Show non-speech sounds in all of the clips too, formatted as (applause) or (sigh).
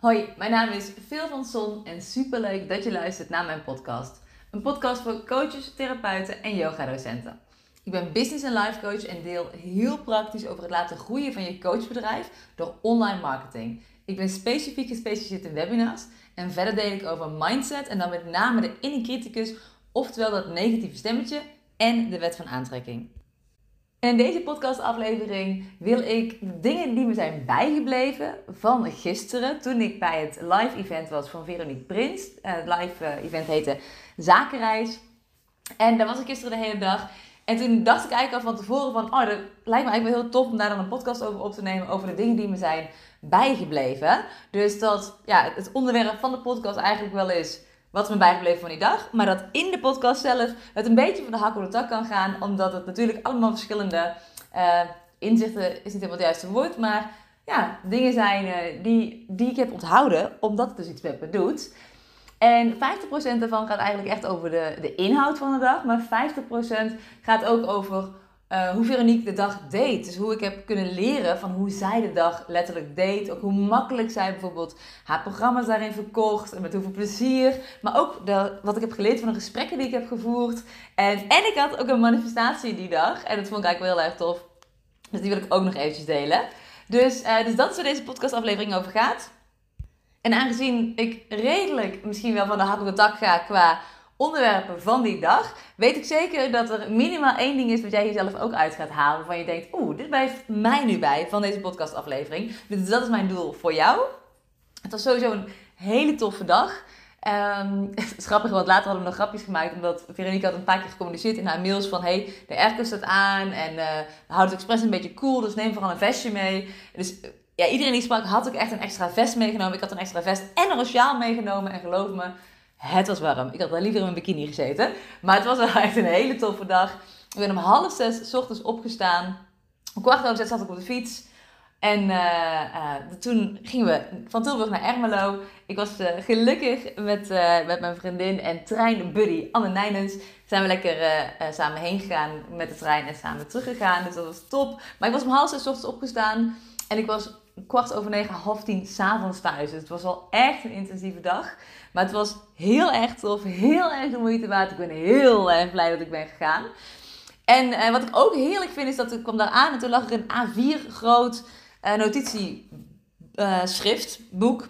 Hoi, mijn naam is Phil van Son en superleuk dat je luistert naar mijn podcast. Een podcast voor coaches, therapeuten en yogadocenten. Ik ben business en life coach en deel heel praktisch over het laten groeien van je coachbedrijf door online marketing. Ik ben specifiek gespecialiseerd in webinars en verder deel ik over mindset en dan met name de inner criticus, oftewel dat negatieve stemmetje en de wet van aantrekking. In deze podcastaflevering wil ik dingen die me zijn bijgebleven van gisteren. Toen ik bij het live event was van Veronique Prins. Uh, het live uh, event heette Zakenreis. En daar was ik gisteren de hele dag. En toen dacht ik eigenlijk al van tevoren van... Oh, dat lijkt me eigenlijk wel heel tof om daar dan een podcast over op te nemen. Over de dingen die me zijn bijgebleven. Dus dat ja, het onderwerp van de podcast eigenlijk wel is wat me bijgebleven van die dag. Maar dat in de podcast zelf het een beetje van de hak op de tak kan gaan. Omdat het natuurlijk allemaal verschillende uh, inzichten, is niet helemaal het juiste woord. Maar ja, dingen zijn uh, die, die ik heb onthouden. Omdat het dus iets met me doet. En 50% daarvan gaat eigenlijk echt over de, de inhoud van de dag. Maar 50% gaat ook over uh, hoe Veronique de dag deed. Dus hoe ik heb kunnen leren van hoe zij de dag letterlijk deed. Ook hoe makkelijk zij bijvoorbeeld haar programma's daarin verkocht. En met hoeveel plezier. Maar ook wat ik heb geleerd van de gesprekken die ik heb gevoerd. En, en ik had ook een manifestatie die dag. En dat vond ik eigenlijk wel heel erg tof. Dus die wil ik ook nog eventjes delen. Dus, uh, dus dat is waar deze podcastaflevering over gaat. En aangezien ik redelijk misschien wel van de hak op de tak ga qua onderwerpen van die dag, weet ik zeker dat er minimaal één ding is wat jij jezelf ook uit gaat halen. Waarvan je denkt, oeh, dit blijft mij nu bij van deze podcastaflevering. Dus dat is mijn doel voor jou. Het was sowieso een hele toffe dag. Um, (laughs) het is grappig, want later hadden we nog grapjes gemaakt. Omdat Veronique had een paar keer gecommuniceerd in haar mails van... hey, de airco staat aan en uh, we houden het expres een beetje cool. Dus neem vooral een vestje mee. Dus ja, iedereen die sprak had ook echt een extra vest meegenomen. Ik had een extra vest en een sjaal meegenomen. En geloof me, het was warm. Ik had wel liever in mijn bikini gezeten. Maar het was wel (laughs) echt een hele toffe dag. Ik ben om half zes ochtends opgestaan. Om kwart over zes zat ik op de fiets. En uh, uh, toen gingen we van Tilburg naar Ermelo. Ik was uh, gelukkig met, met mijn vriendin en treinbuddy Anne Nijnens. Zijn we lekker samen heen gegaan met de trein en samen teruggegaan. Dus dat was top. Maar ik was om half zes ochtends opgestaan. En ik was kwart over negen, half tien s'avonds thuis. Dus het was wel echt een intensieve dag. Maar het was heel erg tof, heel erg de moeite waard. Ik ben heel erg blij dat ik ben gegaan. En uh, wat ik ook heerlijk vind is dat ik kwam daar aan en toen lag er een A4 groot uh, notitieschriftboek uh,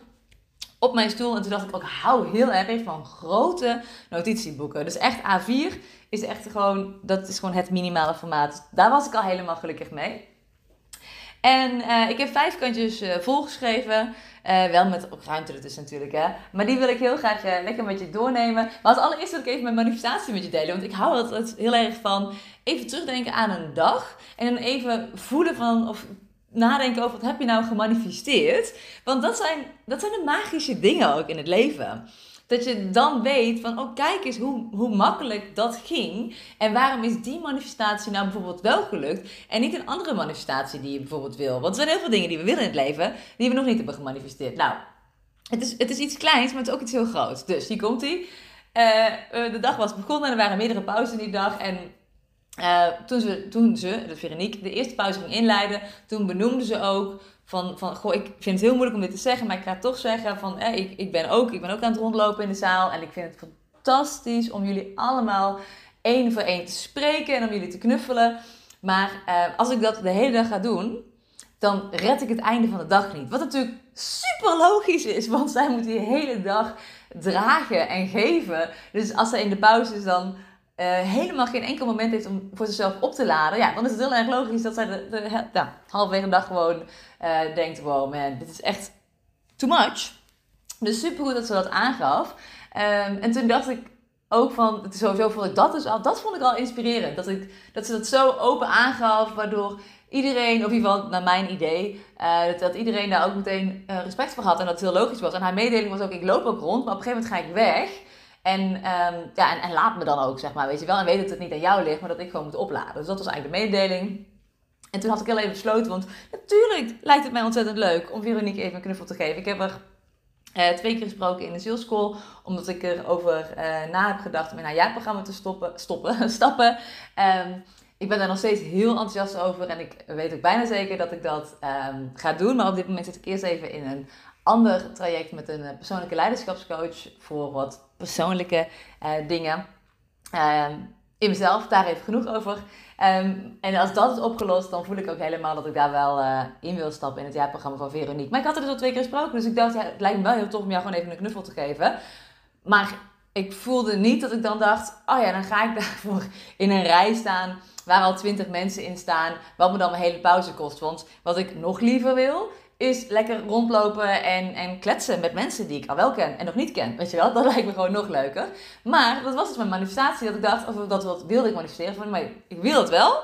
op mijn stoel. En toen dacht ik ook, hou heel erg van grote notitieboeken. Dus echt A4 is echt gewoon, dat is gewoon het minimale formaat. Daar was ik al helemaal gelukkig mee. En uh, ik heb vijf kantjes uh, volgeschreven. Uh, wel met ruimte ertussen natuurlijk, hè. Maar die wil ik heel graag lekker met je doornemen. Maar als allereerst wil ik even mijn manifestatie met je delen. Want ik hou altijd heel erg van even terugdenken aan een dag. En dan even voelen van, of nadenken over wat heb je nou gemanifesteerd. Want dat zijn, dat zijn de magische dingen ook in het leven. Dat je dan weet van, oh kijk eens hoe, hoe makkelijk dat ging. En waarom is die manifestatie nou bijvoorbeeld wel gelukt en niet een andere manifestatie die je bijvoorbeeld wil. Want er zijn heel veel dingen die we willen in het leven die we nog niet hebben gemanifesteerd. Nou, het is, het is iets kleins, maar het is ook iets heel groots. Dus hier komt ie. Uh, de dag was begonnen en er waren meerdere pauzes die dag. En uh, toen, ze, toen ze, de Veronique, de eerste pauze ging inleiden, toen benoemde ze ook van, van, goh, ik vind het heel moeilijk om dit te zeggen, maar ik ga toch zeggen van, eh, ik, ik, ben ook, ik ben ook aan het rondlopen in de zaal en ik vind het fantastisch om jullie allemaal één voor één te spreken en om jullie te knuffelen. Maar uh, als ik dat de hele dag ga doen, dan red ik het einde van de dag niet. Wat natuurlijk super logisch is, want zij moet die hele dag dragen en geven. Dus als zij in de pauze dan uh, helemaal geen enkel moment heeft om voor zichzelf op te laden, ja, dan is het heel erg logisch dat zij de, de, de halverwege de dag gewoon uh, denkt: wow, man, dit is echt too much. Dus super goed dat ze dat aangaf. Um, en toen dacht ik ook van, sowieso vond ik dat dus al, dat vond ik al inspirerend. Dat, ik, dat ze dat zo open aangaf, waardoor iedereen, of in ieder geval naar mijn idee, uh, dat, dat, iedereen daar ook meteen respect voor had en dat het heel logisch was. En haar mededeling was ook: ik loop ook rond, maar op een gegeven moment ga ik weg. En, um, ja, en, laat me dan ook, zeg maar, weet je wel. En weet dat het niet aan jou ligt, maar dat ik gewoon moet opladen. Dus dat was eigenlijk de mededeling. En toen had ik heel even besloten, want natuurlijk lijkt het mij ontzettend leuk om Veronique even een knuffel te geven. Ik heb er uh, twee keer gesproken in de sales school, omdat ik erover uh, na heb gedacht om in haar jaarprogramma te stoppen, stoppen, (laughs) stappen. Um, ik ben daar nog steeds heel enthousiast over en ik weet ook bijna zeker dat ik dat um, ga doen. Maar op dit moment zit ik eerst even in een ander traject met een persoonlijke leiderschapscoach voor wat persoonlijke dingen. Ehm, in mezelf, daar even genoeg over. Ehm, en als dat is opgelost, dan voel ik ook helemaal dat ik daar wel uh, in wil stappen in het jaarprogramma van Veronique. Maar ik had er dus al twee keer gesproken, dus ik dacht, ja, het lijkt me wel heel tof om jou gewoon even een knuffel te geven. Maar ik voelde niet dat ik dan dacht, oh ja, dan ga ik (laughs) daarvoor in een rij staan waar al twintig mensen in staan, wat me dan mijn hele pauze kost. Want wat ik nog liever wil, is lekker rondlopen en, en kletsen met mensen die ik al wel ken en nog niet ken. Weet je wel, (laughs) dat lijkt me gewoon nog leuker. Maar dat was dus mijn manifestatie, dat ik dacht, of dat wat wilde ik manifesteren, van, maar ik wil het wel.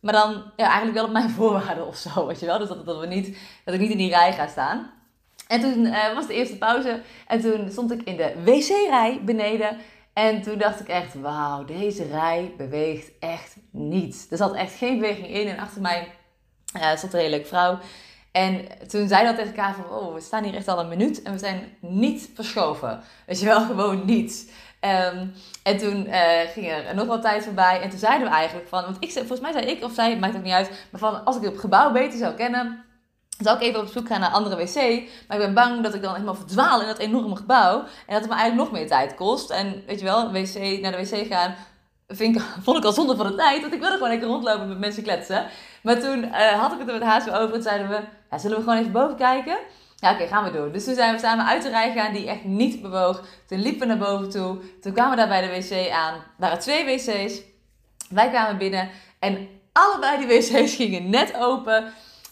Maar dan eigenlijk wel op mijn (laughs) voorwaarden of zo, weet je wel. Dus dat, dat, we niet, dat ik niet in die rij ga staan. En toen uh, was de eerste pauze en toen stond ik in de wc-rij beneden. En toen dacht ik echt, wauw, deze rij beweegt echt niets. Er zat echt geen beweging in en achter mij uh, stond een hele leuke vrouw. En toen zei dat tegen elkaar van, oh, we staan hier echt al een minuut en we zijn niet verschoven. Weet je wel, (laughs) gewoon niet. Um, en toen uh, ging er nog wat tijd voorbij. En toen zeiden we eigenlijk van, want ik, volgens mij zei ik of zij, maakt ook niet uit. Maar van, als ik het gebouw beter zou kennen, zou ik even op zoek gaan naar een andere wc. Maar ik ben bang dat ik dan helemaal verdwaal in dat enorme gebouw. En dat het me eigenlijk nog meer tijd kost. En weet je wel, wc, naar de wc gaan, vind ik, (laughs) vond ik al zonde van de tijd. Want ik wilde gewoon lekker rondlopen met mensen kletsen. Maar toen uh, had ik het er met haast over. En zeiden we, ja, zullen we gewoon even boven kijken? Ja, oké, gaan we doen. Dus toen zijn we samen uit de rij gegaan die echt niet bewoog. Toen liepen we naar boven toe. Toen kwamen we daar bij de wc aan. Er waren twee wc's. Wij kwamen binnen en allebei die wc's (laughs) gingen net open.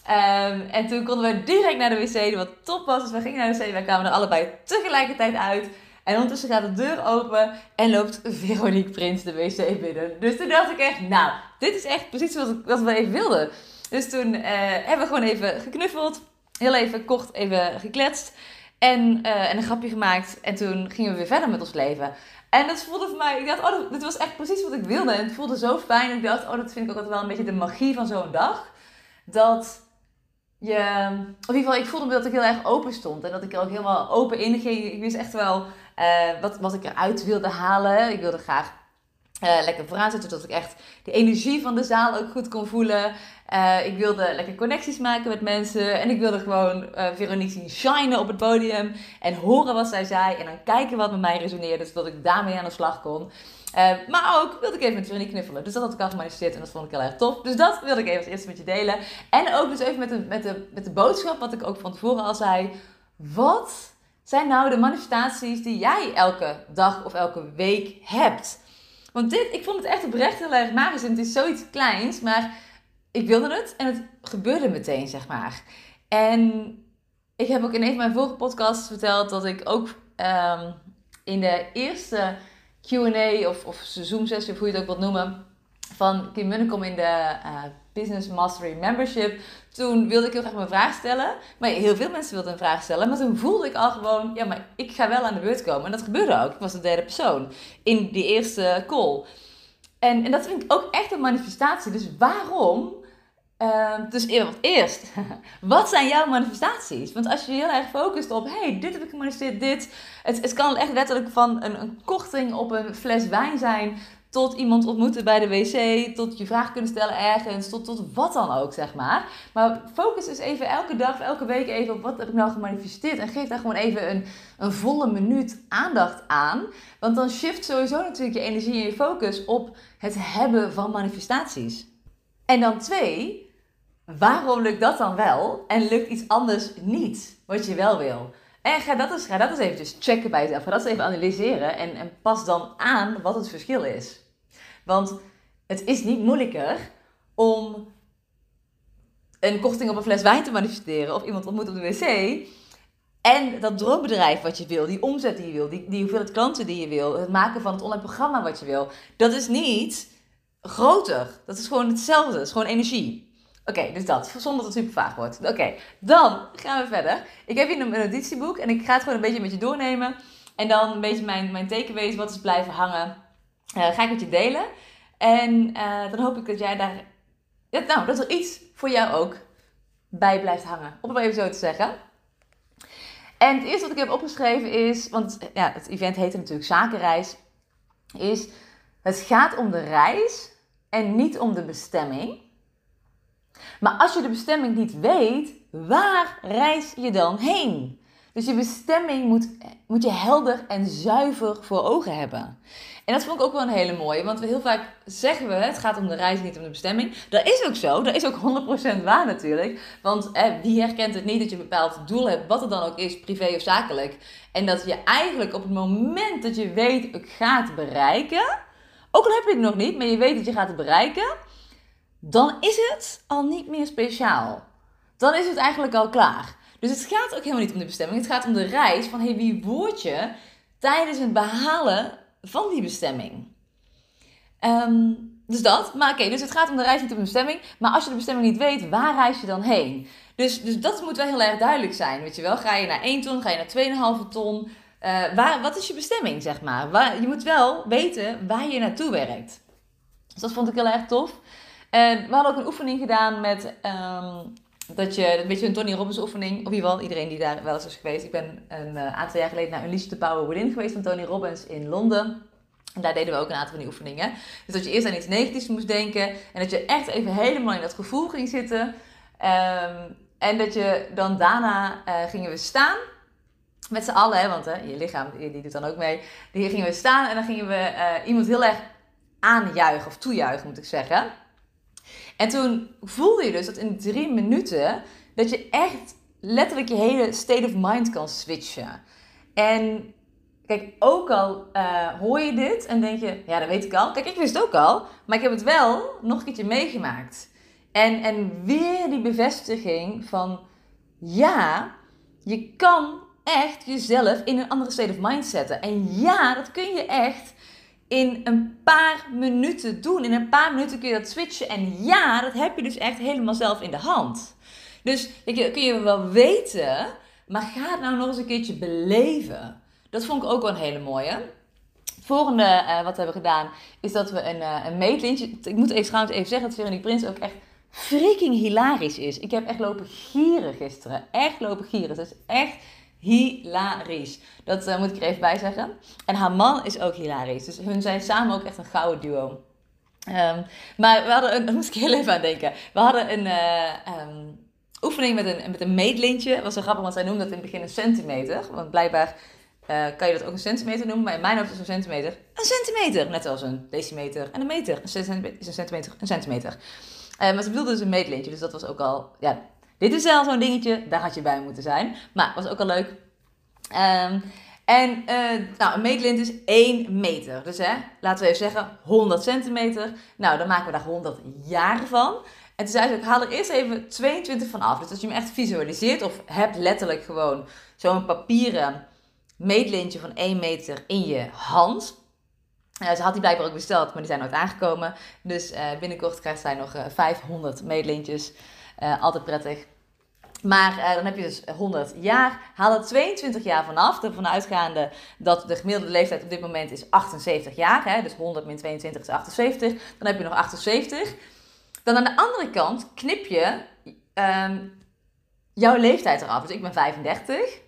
Um, en toen konden we direct naar de wc, wat top was. Dus we gingen naar de wc, wij kwamen er allebei tegelijkertijd uit. En ondertussen gaat de deur open en loopt Veronique Prins de wc binnen. Dus toen dacht ik echt, nou, dit is echt precies wat, wat we even wilden. Dus toen uh, hebben we gewoon even geknuffeld. Heel even kort even gekletst. En, uh, en een grapje gemaakt. En toen gingen we weer verder met ons leven. En dat voelde voor mij, ik dacht, oh, dit was echt precies wat ik wilde. En het voelde zo fijn. Ik dacht, oh, dat vind ik ook altijd wel een beetje de magie van zo'n dag. Dat je, in ieder geval, ik voelde dat ik heel erg open stond. En dat ik er ook helemaal open in ging. Ik wist echt wel uh, wat, wat ik eruit wilde halen. Ik wilde graag uh, lekker vooraan zitten, zodat ik echt de energie van de zaal ook goed kon voelen. Uh, ik wilde lekker connecties maken met mensen. En ik wilde gewoon uh, Veronique zien shinen op het podium. En horen wat zij zei. En dan kijken wat met mij resoneerde, zodat ik daarmee aan de slag kon. maar ook wilde ik even met Veronique knuffelen. Dus dat had ik al gemanifesteerd en dat vond ik heel erg tof. Dus dat wilde ik even als eerste met je delen. En ook dus even met de, met de, met de boodschap, wat ik ook van tevoren al zei. Wat zijn nou de manifestaties die jij elke dag of elke week hebt? Want dit, ik vond het echt oprecht heel erg magisch. En het is zoiets kleins, maar ik wilde het en het gebeurde meteen, zeg maar. En ik heb ook in een van mijn vorige podcasts verteld dat ik ook ehm, in de eerste Q&A of, of Zoom sessie, of hoe je het ook wilt noemen, van Kim Munnekom in de uh, Business Mastery Membership. Toen wilde ik heel graag mijn vraag stellen. Maar heel veel mensen wilden een vraag stellen. Maar toen voelde ik al gewoon, ja, maar ik ga wel aan de beurt komen. En dat gebeurde ook. Ik was de derde persoon in die eerste call. En, en dat vind ik ook echt een manifestatie. Dus waarom? Uh, dus eerst, (laughs) wat zijn jouw manifestaties? Want als je heel erg focust op, hey, dit heb ik gemanifesteerd, dit. Het, het kan echt letterlijk van een, een korting op een fles wijn zijn tot iemand ontmoeten bij de wc, tot je vraag kunnen stellen ergens, tot, tot wat dan ook, zeg maar. Maar focus dus even elke dag, elke week even op wat heb ik nou gemanifesteerd. En geef daar gewoon even een, een volle minuut aandacht aan. Want dan shift sowieso natuurlijk je energie en je focus op het hebben van manifestaties. En dan twee, waarom lukt dat dan wel en lukt iets anders niet, wat je wel wil? En ga dat eens, ga dat eens even checken bij jezelf. Ga dat eens even analyseren en, en pas dan aan wat het verschil is. Want het is niet moeilijker om een korting op een fles wijn te manifesteren of iemand ontmoet op de wc. En dat droombedrijf wat je wil, die omzet die je wil, die, die hoeveelheid klanten die je wil, het maken van het online programma wat je wil, dat is niet groter. Dat is gewoon hetzelfde. Dat is gewoon energie. Oké, dus dat. Zonder dat het super vaag wordt. Oké, dan gaan we verder. Ik heb hier een notitieboek en ik ga het gewoon een beetje met je doornemen. En dan een beetje mijn, mijn takeaways, wat is blijven hangen. Uh, ga ik met je delen. En uh, dan hoop ik dat jij daar. Nou, dat er iets voor jou ook bij blijft hangen. Om het maar even zo te zeggen. En het eerste wat ik heb opgeschreven is. Want ja, het event heet natuurlijk Zakenreis. Is. Het gaat om de reis en niet om de bestemming. Maar als je de bestemming niet weet, waar reis je dan heen? Dus je bestemming moet, moet je helder en zuiver voor ogen hebben. En dat vond ik ook wel een hele mooie, want we heel vaak zeggen we het gaat om de reis, niet om de bestemming. Dat is ook zo, dat is ook 100% waar natuurlijk. Want eh, wie herkent het niet dat je een bepaald doel hebt, wat het dan ook is, privé of zakelijk. En dat je eigenlijk op het moment dat je weet het gaat bereiken, ook al heb je het nog niet, maar je weet dat je gaat het bereiken, dan is het al niet meer speciaal. Dan is het eigenlijk al klaar. Dus het gaat ook helemaal niet om de bestemming. Het gaat om de reis van hey, wie word je tijdens het behalen van die bestemming. Ehm, dus dat. Maar oké, dus het gaat om de reis niet om de bestemming. Maar als je de bestemming niet weet, waar reis je dan heen? Dus, dus dat moet wel heel erg duidelijk zijn. Weet je wel, ga je naar 1 ton, ga je naar 2,5 ton? Uh, waar, wat is je bestemming, zeg maar? Waar, je moet wel weten waar je naartoe werkt. Dus dat vond ik heel erg tof. En we hadden ook een oefening gedaan met um, dat je, een beetje een Tony Robbins oefening, of in ieder iedereen die daar wel eens is geweest. Ik ben een uh, aantal jaar geleden naar Unleash the Power Within geweest van Tony Robbins in Londen. En daar deden we ook een aantal van die oefeningen. Dus dat je eerst aan iets negatiefs moest denken en dat je echt even helemaal in dat gevoel ging zitten. Um, en dat je dan daarna uh, gingen we staan met z'n allen, hè, want hè, je lichaam die, doet dan ook mee. Hier gingen we staan en dan gingen we uh, iemand heel erg aanjuichen of toejuichen moet ik zeggen. En toen voelde je dus dat in drie minuten dat je echt letterlijk je hele state of mind kan switchen. En kijk, ook al uh, hoor je dit en denk je, ja, dat weet ik al. Kijk, ik wist het ook al, maar ik heb het wel nog een keertje meegemaakt. En, en weer die bevestiging van, ja, je kan echt jezelf in een andere state of mind zetten. En ja, dat kun je echt in een paar minuten doen. In een paar minuten kun je dat switchen. En ja, dat heb je dus echt helemaal zelf in de hand. Dus je, kun je wel weten, maar ga het nou nog eens een keertje beleven. Dat vond ik ook wel een hele mooie. Het volgende uh, wat we hebben gedaan is dat we een, uh, een meetlintje. Ik moet even, trouwens even zeggen dat Veronique Prins ook echt freaking hilarisch is. Ik heb echt lopen gieren gisteren. Echt lopen gieren. Het is echt hilarisch. Dat uh, moet ik er even bij zeggen. En haar man is ook hilarisch. Dus hun zijn samen ook echt een gouden duo. Um, maar we hadden een, (laughs) moest ik heel even aan denken. We hadden een uh, um, oefening met een, met een meetlintje. Dat was zo grappig, want zij noemde dat in het begin een centimeter. Want blijkbaar uh, kan je dat ook een centimeter noemen. Maar in mijn hoofd is een centimeter een centimeter. Net als een decimeter en een meter. Een centimeter is een centimeter een centimeter. maar ze bedoelde dus een meetlintje. Dus dat was ook al... Ja, dit is wel zo'n dingetje, daar had je bij moeten zijn. Maar was ook al leuk. Um, en uh, nou, een meetlint is 1 meter. Dus hè, laten we even zeggen 100 centimeter. Nou, dan maken we daar 100 jaar van. En toen zei ze ook, haal er eerst even 22 van af. Dus als je hem echt visualiseert of hebt letterlijk gewoon zo'n papieren meetlintje van 1 meter in je hand. Uh, ze had die blijkbaar ook besteld, maar die zijn nooit aangekomen. Dus uh, binnenkort krijgt zij nog 500 meetlintjes. altijd prettig. Maar uh, dan heb je dus 100 jaar. Haal er 22 jaar vanaf. Ervan uitgaande dat de gemiddelde leeftijd op dit moment is 78 jaar. Hè? Dus 100 min 22 is 78. Dan heb je nog 78. Dan aan de andere kant knip je um, jouw leeftijd eraf. Dus ik ben 35.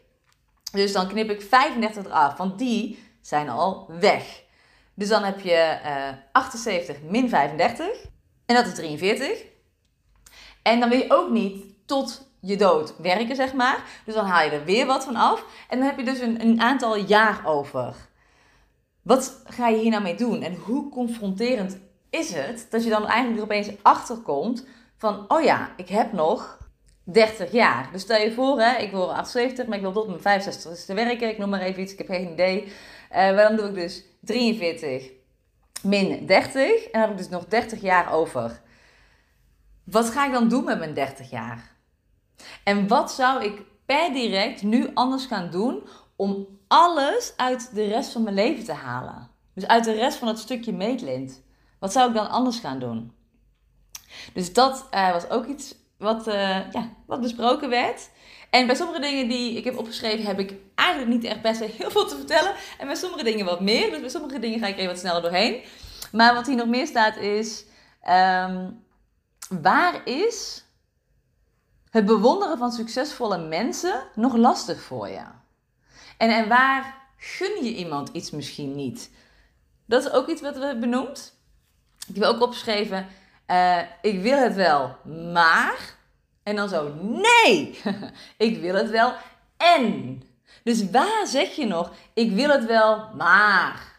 Dus dan knip ik 35 eraf. Want die zijn al weg. Dus dan heb je uh, 78 min 35. En dat is 43. En dan wil je ook niet tot je dood werken, zeg maar. Dus dan haal je er weer wat van af. En dan heb je dus een, een aantal jaar over. Wat ga je hier nou mee doen? En hoe confronterend is het dat je dan eigenlijk er opeens achter komt van, oh ja, ik heb nog 30 jaar. Dus stel je voor, hè, ik word 78, maar ik wil tot mijn 65 te werken. Ik noem maar even iets, ik heb geen idee. Uh, maar dan doe ik dus 43 min 30. En dan heb ik dus nog 30 jaar over. Wat ga ik dan doen met mijn 30 jaar? En wat zou ik per direct nu anders gaan doen om alles uit de rest van mijn leven te halen? Dus uit de rest van het stukje meetlint. Wat zou ik dan anders gaan doen? Dus dat uh, was ook iets wat, uh, ja, wat besproken werd. En bij sommige dingen die ik heb opgeschreven, heb ik eigenlijk niet echt best heel veel te vertellen. En bij sommige dingen wat meer. Dus bij sommige dingen ga ik even wat sneller doorheen. Maar wat hier nog meer staat is: um, waar is het bewonderen van succesvolle mensen nog lastig voor je? En, en waar gun je iemand iets misschien niet? Dat is ook iets wat we benoemd. Ik heb ook opgeschreven, Uh, ik wil het wel, maar. En dan zo, nee, (laughs) ik wil het wel en. Dus waar zeg je nog, ik wil het wel, maar.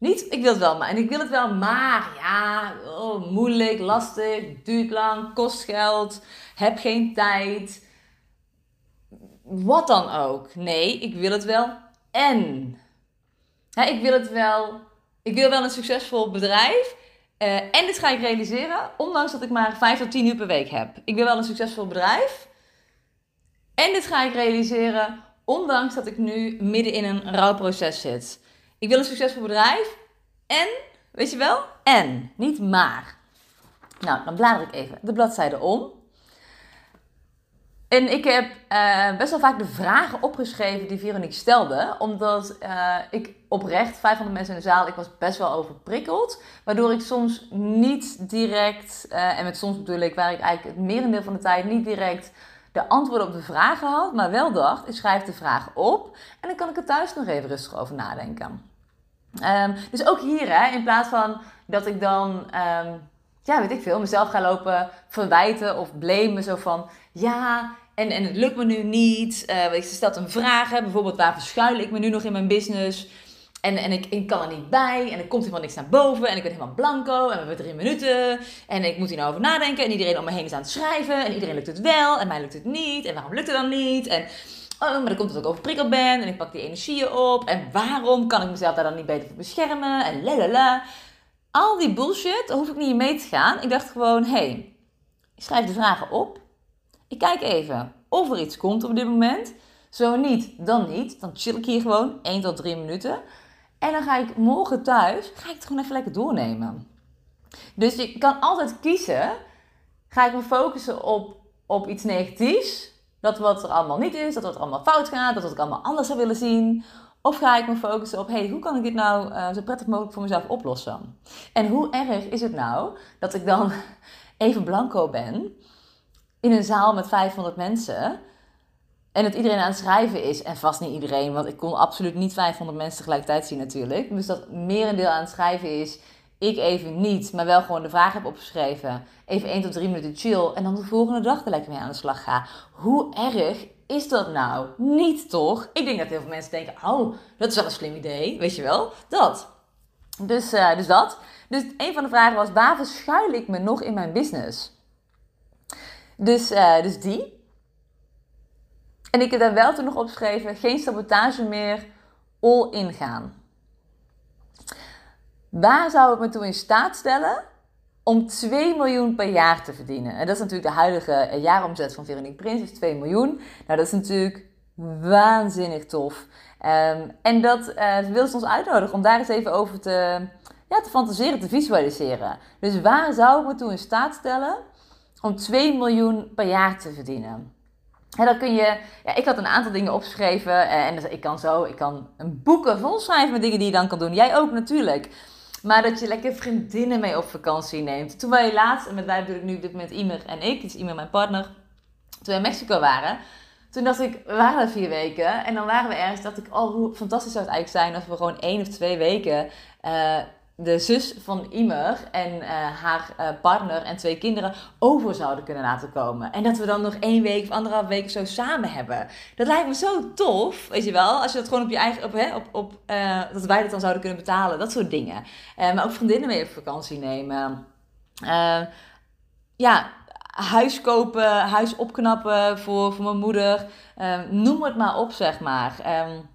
Niet, ik wil het wel, maar. En ik wil het wel, maar. Ja, oh, moeilijk, lastig, duurt lang, kost geld, heb geen tijd. Wat dan ook. Nee, ik wil het wel en. ik wil het wel. Ik wil wel een succesvol bedrijf. Uh, en dit ga ik realiseren, ondanks dat ik maar 5 tot 10 uur per week heb. Ik wil wel een succesvol bedrijf. En dit ga ik realiseren, ondanks dat ik nu midden in een rouwproces zit. Ik wil een succesvol bedrijf. En, weet je wel? En, niet maar. Nou, dan blader ik even de bladzijde om. En ik heb uh, best wel vaak de vragen opgeschreven die Veronique stelde. Omdat uh, ik oprecht, 500 mensen in de zaal, ik was best wel overprikkeld. Waardoor ik soms niet direct, uh, en met soms bedoel ik waar ik eigenlijk het merendeel van de tijd niet direct de antwoorden op de vragen had. Maar wel dacht, ik schrijf de vraag op en dan kan ik er thuis nog even rustig over nadenken. Um, dus ook hier, hè, in plaats van dat ik dan, um, ja, weet ik veel, mezelf ga lopen verwijten of blamen. Zo van, ja, en, en het lukt me nu niet. Uh, ik stelt een vraag, bijvoorbeeld waar verschuil ik me nu nog in mijn business? En, en ik, ik, kan er niet bij en er komt helemaal niks naar boven en ik ben helemaal blanco en we hebben drie minuten en ik moet hier nou over nadenken en iedereen om me heen is aan het schrijven en iedereen lukt het wel en mij lukt het niet en waarom lukt het dan niet en oh, maar dan komt het ook overprikkeld ben en ik pak die energieën op en waarom kan ik mezelf daar dan niet beter voor beschermen en lalala. Al die bullshit, daar hoef ik niet mee te gaan. Ik dacht gewoon, hé, hey, ik schrijf de vragen op ik kijk even of er iets komt op dit moment. Zo niet, dan niet. Dan chill ik hier gewoon 1 tot 3 minuten. En dan ga ik morgen thuis, ga ik het gewoon even lekker doornemen. Dus je kan altijd kiezen. Ga ik me focussen op, op iets negatiefs? Dat wat er allemaal niet is, dat wat er allemaal fout gaat, dat wat ik allemaal anders zou willen zien. Of ga ik me focussen op, hey, hoe kan ik dit nou uh, zo prettig mogelijk voor mezelf oplossen? En hoe erg is het nou dat ik dan (laughs) even blanco ben in een zaal met 500 mensen. En dat iedereen aan het schrijven is. En vast niet iedereen, want ik kon absoluut niet 500 mensen tegelijkertijd zien natuurlijk. Dus dat merendeel aan het schrijven is. Ik even niet, maar wel gewoon de vraag heb opgeschreven. Even 1 tot 3 minuten chill. En dan de volgende dag er lekker mee aan de slag ga. Hoe erg is dat nou? Niet toch? Ik denk dat heel veel mensen denken: oh, dat is wel een slim idee. Weet je wel? Dat. Dus, uh, dus dat. Dus een van de vragen was: waar verschuil ik me nog in mijn business? Dus, uh, dus die. En ik heb daar wel toen nog opgeschreven: geen sabotage meer, all in gaan. Waar zou ik me toe in staat stellen om 2 miljoen per jaar te verdienen? En dat is natuurlijk de huidige jaaromzet van Veronique Prins, is 2 miljoen. Nou, dat is natuurlijk waanzinnig tof. Um, en dat uh, wil ze ons uitnodigen om daar eens even over te, ja, te fantaseren, te visualiseren. Dus waar zou ik me toe in staat stellen om 2 miljoen per jaar te verdienen. En dan kun je, ja, ik had een aantal dingen opgeschreven eh, en ik kan zo, ik kan een boeken vol schrijven met dingen die je dan kan doen. Jij ook natuurlijk. Maar dat je lekker vriendinnen mee op vakantie neemt. Toen wij laatst, en met wij bedoel ik nu op dit moment Imer en ik, dus Imer mijn partner, toen wij in Mexico waren. Toen dacht ik, we waren er vier weken en dan waren we ergens, dacht ik, oh hoe fantastisch zou het eigenlijk zijn als we gewoon één of twee weken uh, de zus van Imer en uh, haar uh, partner en twee kinderen over zouden kunnen laten komen. En dat we dan nog één week of anderhalf week zo samen hebben. Dat lijkt me zo tof, weet je wel. Als je dat gewoon op je eigen, op, hè, op, op uh, dat wij dat dan zouden kunnen betalen. Dat soort dingen. maar ook vriendinnen mee op vakantie nemen. ja, huis kopen, huis opknappen voor, voor mijn moeder. noem het maar op, zeg maar. Um,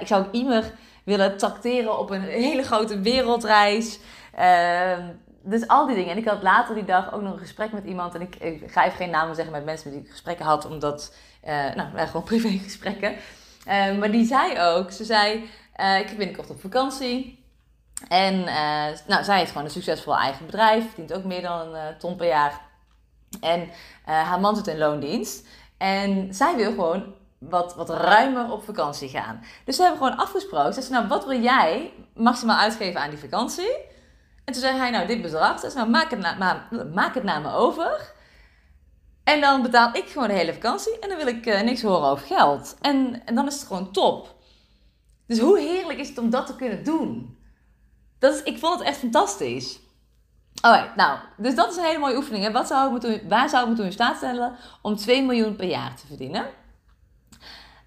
ik zou ook Imer willen tracteren op een hele grote wereldreis. Uh, dus al die dingen. En ik had later die dag ook nog een gesprek met iemand. En ik, ga even geen namen zeggen met mensen met die ik gesprekken had, omdat, uh, nou, gewoon (laughs) privégesprekken. Uh, maar die zei ook, ze zei, uh, ik ben binnenkort op vakantie. En nou, zij heeft gewoon een succesvol eigen bedrijf, verdient ook meer dan een ton per jaar. En haar man zit in loondienst. En zij wil gewoon wat, wat ruimer op vakantie gaan. Dus ze hebben gewoon afgesproken. Ze nou, wat wil jij maximaal uitgeven aan die vakantie? En toen zei hij, nou, dit bedrag. Ze zei, nou, maak het, maak het naar me over. En dan betaal ik gewoon de hele vakantie. En dan wil ik uh, niks horen over geld. En, en dan is het gewoon top. Dus hoe heerlijk is het om dat te kunnen doen? Dat is, ik vond het echt fantastisch. Alright, nou, dus dat is een hele mooie oefening. Hè? Wat zou ik moeten, waar zou ik me in staat stellen om 2 miljoen per jaar te verdienen?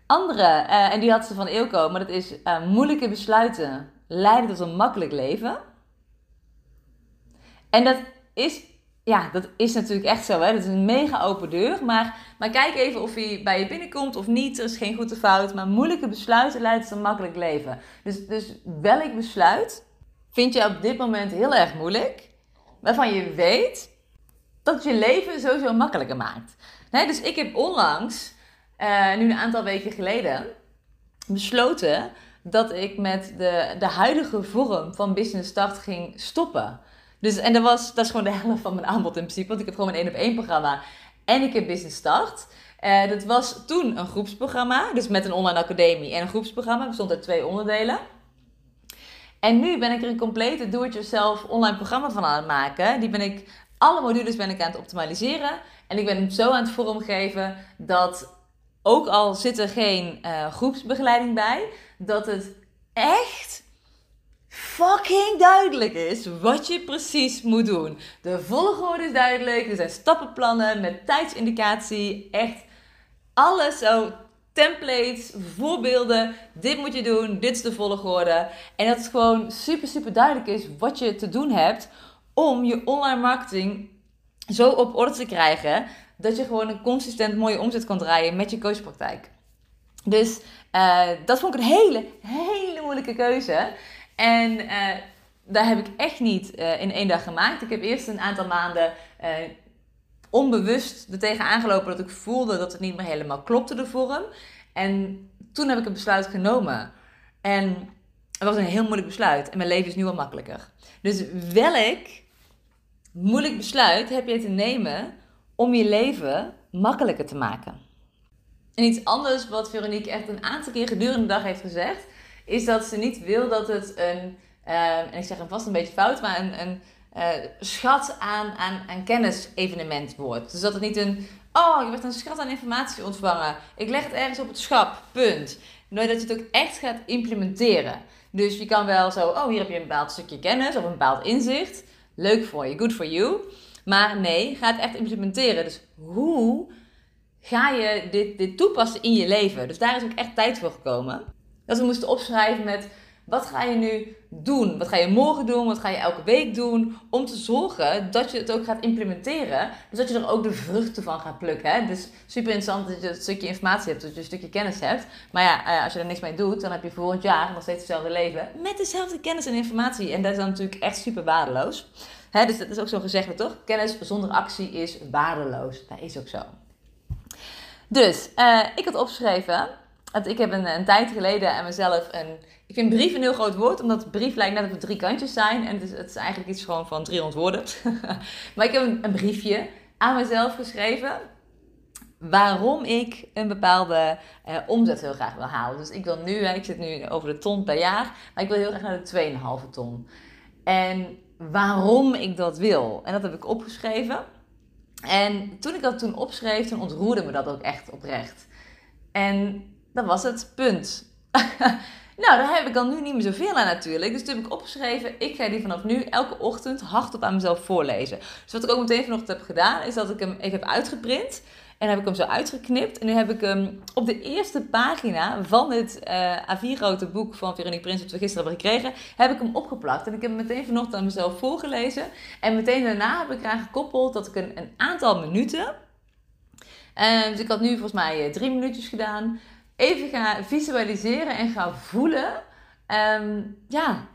Andere, uh, en die had ze van Eelco, maar dat is uh, moeilijke besluiten leiden tot een makkelijk leven. En dat is, ja, dat is natuurlijk echt zo. Hè? Dat is een mega open deur. Maar, maar kijk even of hij bij je binnenkomt of niet. Er is geen goede fout. Maar moeilijke besluiten leiden tot een makkelijk leven. Dus, dus welk besluit vind je op dit moment heel erg moeilijk? Waarvan je weet dat het je leven sowieso makkelijker maakt. Nee, dus ik heb onlangs, uh, nu een aantal weken geleden, besloten dat ik met de, de huidige vorm van Business Start ging stoppen. Dus, en dat, was, dat is gewoon de helft van mijn aanbod in principe. Want ik heb gewoon een één op één programma. En ik heb Business Start. Uh, dat was toen een groepsprogramma. Dus met een online academie en een groepsprogramma. Het bestond uit twee onderdelen. En nu ben ik er een complete do-it-yourself online programma van aan het maken. Die ben ik, alle modules ben ik aan het optimaliseren. En ik ben hem zo aan het vormgeven dat ook al zit er geen uh, groepsbegeleiding bij, dat het echt fucking duidelijk is wat je precies moet doen. De volgorde is duidelijk, er zijn stappenplannen met tijdsindicatie, echt alles zo. Templates, voorbeelden, dit moet je doen, dit is de volgorde. En dat het gewoon super, super duidelijk is wat je te doen hebt om je online marketing zo op orde te krijgen dat je gewoon een consistent mooie omzet kan draaien met je coachpraktijk. Dus uh, dat vond ik een hele, hele moeilijke keuze. En uh, daar heb ik echt niet uh, in één dag gemaakt. Ik heb eerst een aantal maanden onbewust er tegen aangelopen dat ik voelde dat het niet meer helemaal klopte, de vorm. En toen heb ik een besluit genomen. En het was een heel moeilijk besluit. En mijn leven is nu al makkelijker. Dus welk moeilijk besluit heb je te nemen om je leven makkelijker te maken. En iets anders wat Veronique echt een aantal keer gedurende de dag heeft gezegd, is dat ze niet wil dat het een, uh, en ik zeg hem vast een beetje fout, maar een, een uh, schat aan, aan, aan kennis-evenement wordt. Dus dat het niet een, oh, je werd een schat aan informatie ontvangen, ik leg het ergens op het schap, punt. Nee, dat je het ook echt gaat implementeren. Dus je kan wel zo, oh, hier heb je een bepaald stukje kennis of een bepaald inzicht. Leuk voor je, good for you. Maar nee, ga het echt implementeren. Dus hoe ga je dit, dit toepassen in je leven? Dus daar is ook echt tijd voor gekomen. Dat we moesten opschrijven met wat ga je nu doen? Wat ga je morgen doen? Wat ga je elke week doen? Om te zorgen dat je het ook gaat implementeren. Dus dat je er ook de vruchten van gaat plukken. Hè? Dus super interessant dat je een stukje informatie hebt, dat je een stukje kennis hebt. Maar ja, eh, als je er niks mee doet, dan heb je volgend jaar nog steeds hetzelfde leven. Met dezelfde kennis en informatie. En dat is dan natuurlijk echt super waardeloos. Dus dat is ook zo'n gezegde, toch? Kennis zonder actie is waardeloos. Dat is ook zo. Dus, uh, ik had opgeschreven, want ik heb een, tijd geleden aan mezelf een... Ik vind brief een heel groot woord, omdat brief lijkt net op drie kantjes zijn. En het is, het is eigenlijk iets gewoon van 300 woorden. (laughs) maar ik heb een, een briefje aan mezelf geschreven waarom ik een bepaalde uh, omzet heel graag wil halen. Dus ik wil nu, ik zit nu over de ton per jaar, maar ik wil heel graag naar de 2,5 ton. En waarom ik dat wil. En dat heb ik opgeschreven. En toen ik dat toen opschreef, toen ontroerde me dat ook echt oprecht. En dat was het punt. (laughs) nou, daar heb ik dan nu niet meer zoveel aan natuurlijk. Dus toen heb ik opgeschreven, ik ga die vanaf nu elke ochtend hardop aan mezelf voorlezen. Dus wat ik ook meteen vanochtend heb gedaan, is dat ik hem ik heb uitgeprint. En heb ik hem zo uitgeknipt. En nu heb ik hem op de eerste pagina van het uh, A4-grote boek van Veronique Prins, dat we gisteren hebben gekregen, heb ik hem opgeplakt. En ik heb hem meteen vanochtend aan mezelf voorgelezen. En meteen daarna heb ik eraan gekoppeld dat ik een, een aantal minuten. Uh, dus ik had nu volgens mij uh, drie minuutjes gedaan. Even ga visualiseren en ga voelen. Um, ja,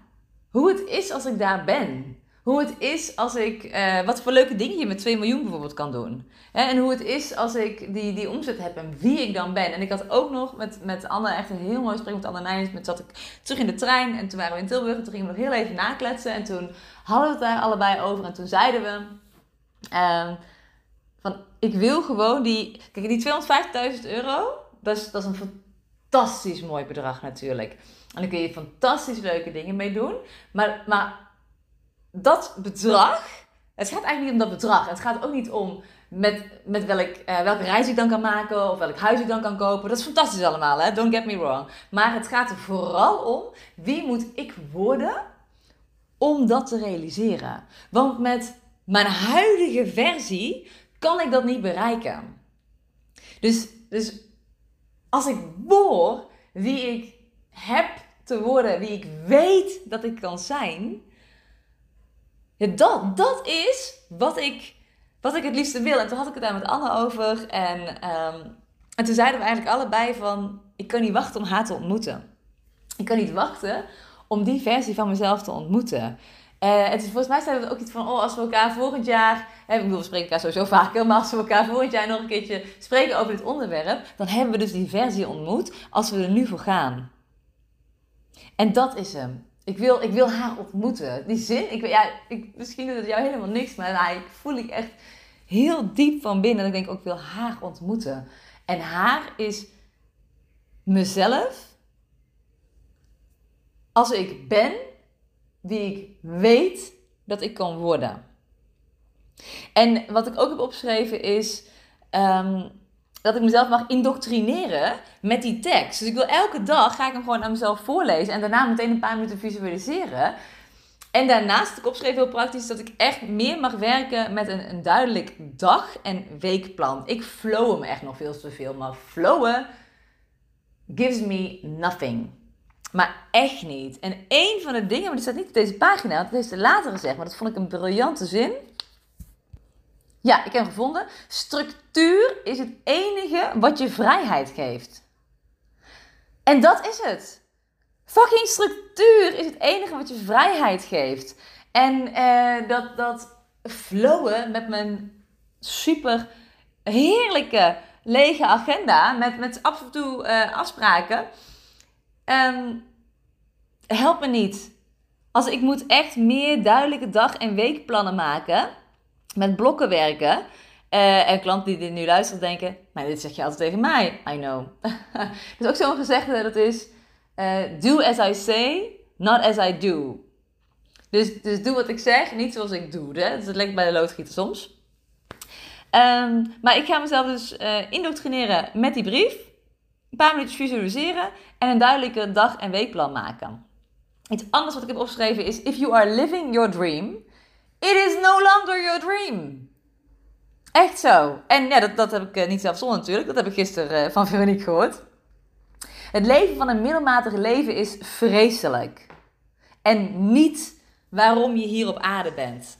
hoe het is als ik daar ben. Hoe het is als ik, uh, wat voor leuke dingen je met 2 miljoen bijvoorbeeld kan doen. Hè? En hoe het is als ik die, die omzet heb en wie ik dan ben. En ik had ook nog met, met Anne echt een heel mooi gesprek met Anne Nijns. Met zat ik terug in de trein en toen waren we in Tilburg en toen gingen we nog heel even nakletsen. En toen hadden we het daar allebei over en toen zeiden we... Uh, van, ik wil gewoon die... Kijk, die 250.000 euro, dat is, dat is een fantastisch mooi bedrag natuurlijk. En daar kun je fantastisch leuke dingen mee doen. Maar, maar dat bedrag, het gaat eigenlijk niet om dat bedrag. Het gaat ook niet om met, met welk, uh, welke reis ik dan kan maken of welk huis ik dan kan kopen. Dat is fantastisch allemaal, hè? don't get me wrong. Maar het gaat er vooral om wie moet ik worden om dat te realiseren. Want met mijn huidige versie kan ik dat niet bereiken. Dus, dus als ik word wie ik heb te worden, wie ik weet dat ik kan zijn, dat, dat is wat ik, wat ik het liefste wil. En toen had ik het daar met Anne over. En, ehm, en toen zeiden we eigenlijk allebei van, ik kan niet wachten om haar te ontmoeten. Ik kan niet wachten om die versie van mezelf te ontmoeten. Uh, het is, volgens mij zijn we ook iets van, oh, als we elkaar volgend jaar, ik bedoel, we spreken elkaar sowieso vaker, maar als we elkaar volgend jaar nog een keertje spreken over dit onderwerp, dan hebben we dus die versie ontmoet als we er nu voor gaan. En dat is hem. Ik wil, ik wil haar ontmoeten. Die zin, ik, ja, ik, misschien doet het jou helemaal niks, maar nou, ik voel ik echt heel diep van binnen. Dat ik denk, ook, ik wil haar ontmoeten. En haar is mezelf als ik ben wie ik weet dat ik kan worden. En wat ik ook heb opgeschreven is ehm, dat ik mezelf mag indoctrineren met die tekst. Dus ik wil elke dag ga ik hem gewoon aan mezelf voorlezen en daarna meteen een paar minuten visualiseren. En daarnaast ik opgeschreven heel praktisch dat ik echt meer mag werken met een, een duidelijk dag- en weekplan. Ik flow hem echt nog veel te veel, maar flowen gives me nothing. Maar echt niet. En een van de dingen, maar die staat niet op deze pagina, dat heeft ze later gezegd, maar dat vond ik een briljante zin. Ja, ik heb gevonden. Structuur is het enige wat je vrijheid geeft. En dat is het. Fucking structuur is het enige wat je vrijheid geeft. En uh, dat, dat flowen met mijn super heerlijke lege agenda, met, met af en toe uh, afspraken um, help me niet. Als ik moet echt meer duidelijke dag- en weekplannen maken, met blokken werken. Uh, en klanten die dit nu luisteren denken, maar dit zeg je altijd tegen mij. I know. (laughs) is ook zo'n gezegde dat is, uh, do as I say, not as I do. Dus, dus doe wat ik zeg, niet zoals ik doe. Hè? Dus dat lijkt bij de loodgieter soms. Um, maar ik ga mezelf dus uh, indoctrineren met die brief een paar minuutjes visualiseren en een duidelijke dag- en weekplan maken. Iets anders wat ik heb opgeschreven is: If you are living your dream, it is no longer your dream. Echt zo. En ja, dat, dat heb ik uh, niet zelf zonder natuurlijk. Dat heb ik gisteren uh, van (laughs) Veronique gehoord. Het leven van een middelmatig leven is vreselijk. En niet waarom je hier op aarde bent.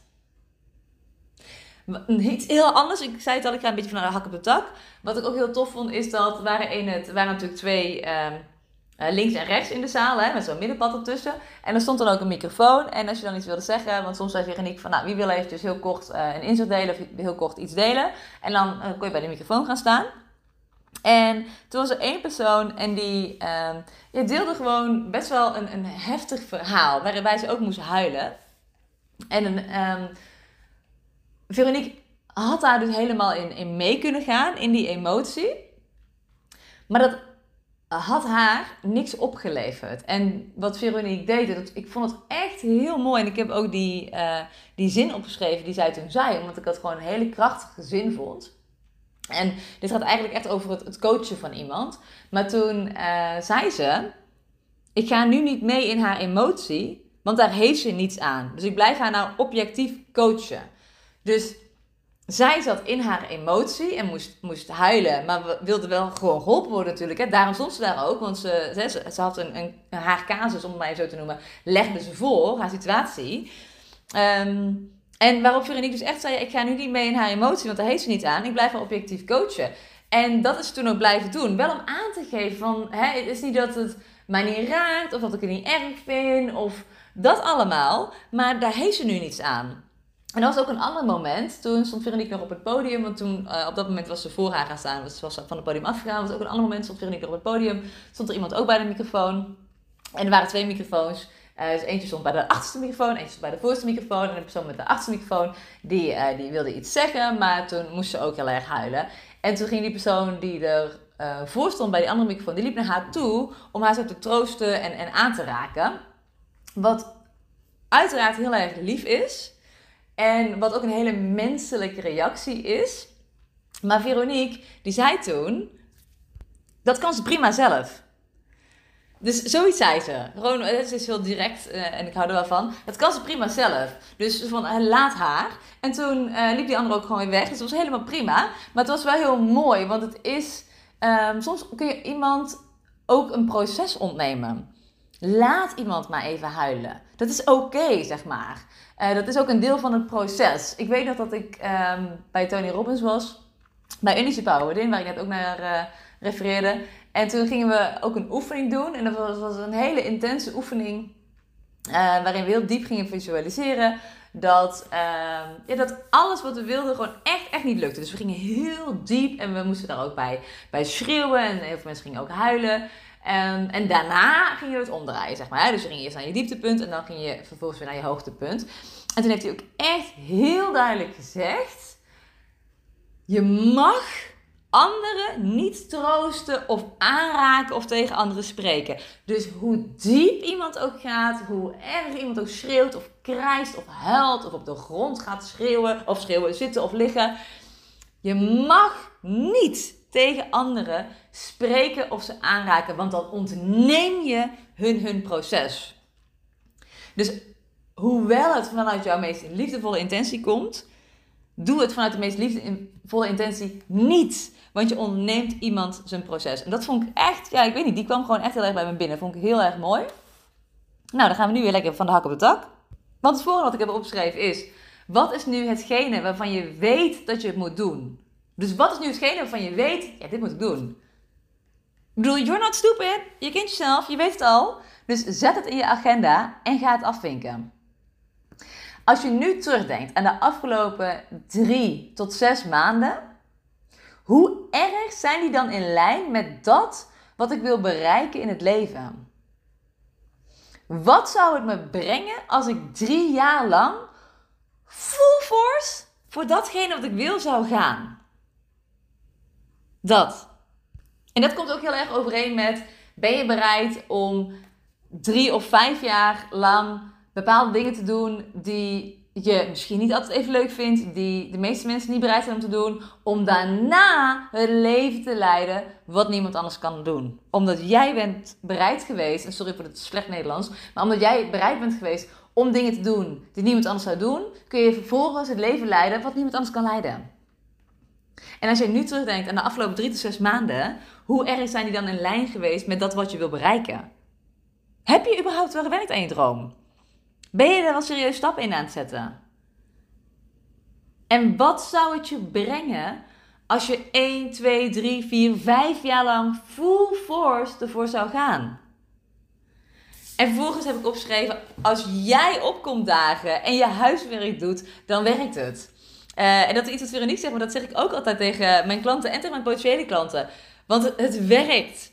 Iets heel anders. Ik zei het al, ik ga een beetje van de hak op de tak. Wat ik ook heel tof vond, is dat waren, in het, waren natuurlijk twee um, links en rechts in de zaal, hè, met zo'n middenpad ertussen. En er stond dan ook een microfoon. En als je dan iets wilde zeggen, want soms zei Veronique van, nou, wie wil eventjes heel kort uh, een inzicht delen of heel kort iets delen. En dan uh, kon je bij de microfoon gaan staan. En toen was er één persoon en die uh, deelde gewoon best wel een, een heftig verhaal, waarbij ze ook moest huilen. En. Um, Veronique had daar dus helemaal in, in mee kunnen gaan, in die emotie. Maar dat had haar niks opgeleverd. En wat Veronique deed, dat, ik vond het echt heel mooi. En ik heb ook die, uh, die zin opgeschreven die zij toen zei, omdat ik dat gewoon een hele krachtige zin vond. En dit gaat eigenlijk echt over het, het coachen van iemand. Maar toen uh, zei ze: Ik ga nu niet mee in haar emotie, want daar heeft ze niets aan. Dus ik blijf haar nou objectief coachen. Dus zij zat in haar emotie en moest, moest huilen, maar wilde wel gewoon geholpen worden natuurlijk. Hè. Daarom stond ze daar ook, want ze, ze, ze had een, een, haar casus, om het zo te noemen, legde ze voor, haar situatie. Um, en waarop Veronique dus echt zei, ik ga nu niet mee in haar emotie, want daar heeft ze niet aan. Ik blijf haar objectief coachen. En dat is ze toen ook blijven doen. Wel om aan te geven van, hè, het is niet dat het mij niet raakt, of dat ik het niet erg vind, of dat allemaal. Maar daar heeft ze nu niets aan. En dat was ook een ander moment. Toen stond Veronique nog op het podium. Want toen, uh, op dat moment was ze voor haar gaan staan. Dus ze was van het podium afgegaan. Was ook een ander moment. Stond Veronique op het podium. Stond er iemand ook bij de microfoon. En er waren twee microfoons. Uh, dus eentje stond bij de achterste microfoon. Eentje stond bij de voorste microfoon. En de persoon met de achterste microfoon. Die, uh, die wilde iets zeggen. Maar toen moest ze ook heel erg huilen. En toen ging die persoon die er voor stond bij die andere microfoon. Die liep naar haar toe. Om haar zo te troosten en, en aan te raken. Wat uiteraard heel erg lief is. En wat ook een hele menselijke reactie is. Maar Veronique, die zei toen, dat kan ze prima zelf. Dus zoiets zei ze. Gewoon, het is heel direct uh, en ik hou er wel van. Dat kan ze prima zelf. Dus van, uh, laat haar. En toen liep die andere ook gewoon weer weg. Dus dat was helemaal prima. Maar het was wel heel mooi. Want het is... Um, soms kun je iemand ook een proces ontnemen. Laat iemand maar even huilen. Dat is oké, zeg maar. dat is ook een deel van het proces. Ik weet nog dat ik um, bij Tony Robbins was. Bij Unice Power, waar ik net ook naar refereerde. En toen gingen we ook een oefening doen. En dat was, een hele intense oefening. Uh, waarin we heel diep gingen visualiseren. Dat, uh, ja, dat alles wat we wilden gewoon echt, echt niet lukte. Dus we gingen heel diep. En we moesten daar ook bij, bij schreeuwen. En heel veel mensen gingen ook huilen. En, en daarna ging je het omdraaien, zeg maar. Dus je ging eerst naar je dieptepunt. En dan ging je vervolgens weer naar je hoogtepunt. En toen heeft hij ook echt heel duidelijk gezegd. Je mag anderen niet troosten of aanraken of tegen anderen spreken. Dus hoe diep iemand ook gaat, hoe erg iemand ook schreeuwt of krijst of huilt of op de grond gaat schreeuwen of schreeuwen, zitten of liggen. Je mag niet tegen anderen spreken of ze aanraken, want dan ontneem je hun hun proces. Dus hoewel het vanuit jouw meest liefdevolle intentie komt, doe het vanuit de meest liefdevolle intentie niet. Want je ontneemt iemand zijn proces. En dat vond ik echt, ja, ik weet niet, die kwam gewoon echt heel erg bij me binnen. Vond ik heel erg mooi. Nou, dan gaan we nu weer lekker van de hak op de tak. Want het volgende wat ik heb opgeschreven is: wat is nu hetgene waarvan je weet dat je het moet doen? Dus wat is nu hetgene waarvan je weet, ja, dit moet ik doen? Ik bedoel, you're not stupid. Je kent jezelf, je weet het al. Dus zet het in je agenda en ga het afvinken. Als je nu terugdenkt aan de afgelopen drie tot zes maanden, hoe erg zijn die dan in lijn met dat wat ik wil bereiken in het leven? Wat zou het me brengen als ik drie jaar lang full force voor datgene wat ik wil zou gaan? Dat. En dat komt ook heel erg overeen met: ben je bereid om drie of vijf jaar lang bepaalde dingen te doen die je misschien niet altijd even leuk vindt, die de meeste mensen niet bereid zijn om te doen, om daarna het leven te leiden wat niemand anders kan doen. Omdat jij bent bereid geweest, en sorry voor het slecht Nederlands, maar omdat jij bereid bent geweest om dingen te doen die niemand anders zou doen, kun je vervolgens het leven leiden wat niemand anders kan leiden. En als je nu terugdenkt aan de afgelopen drie tot zes maanden, hoe erg zijn die dan in lijn geweest met dat wat je wil bereiken? Heb je überhaupt wel gewerkt aan je droom? Ben je er wel serieus stappen in aan het zetten? En wat zou het je brengen als je 1, 2, 3, 4, 5 jaar lang full force ervoor zou gaan? En vervolgens heb ik opgeschreven: als jij opkomt dagen en je huiswerk doet, dan werkt het. Uh, en dat is iets wat Veronique zegt, maar dat zeg ik ook altijd tegen mijn klanten en tegen mijn potentiële klanten. Want het, werkt.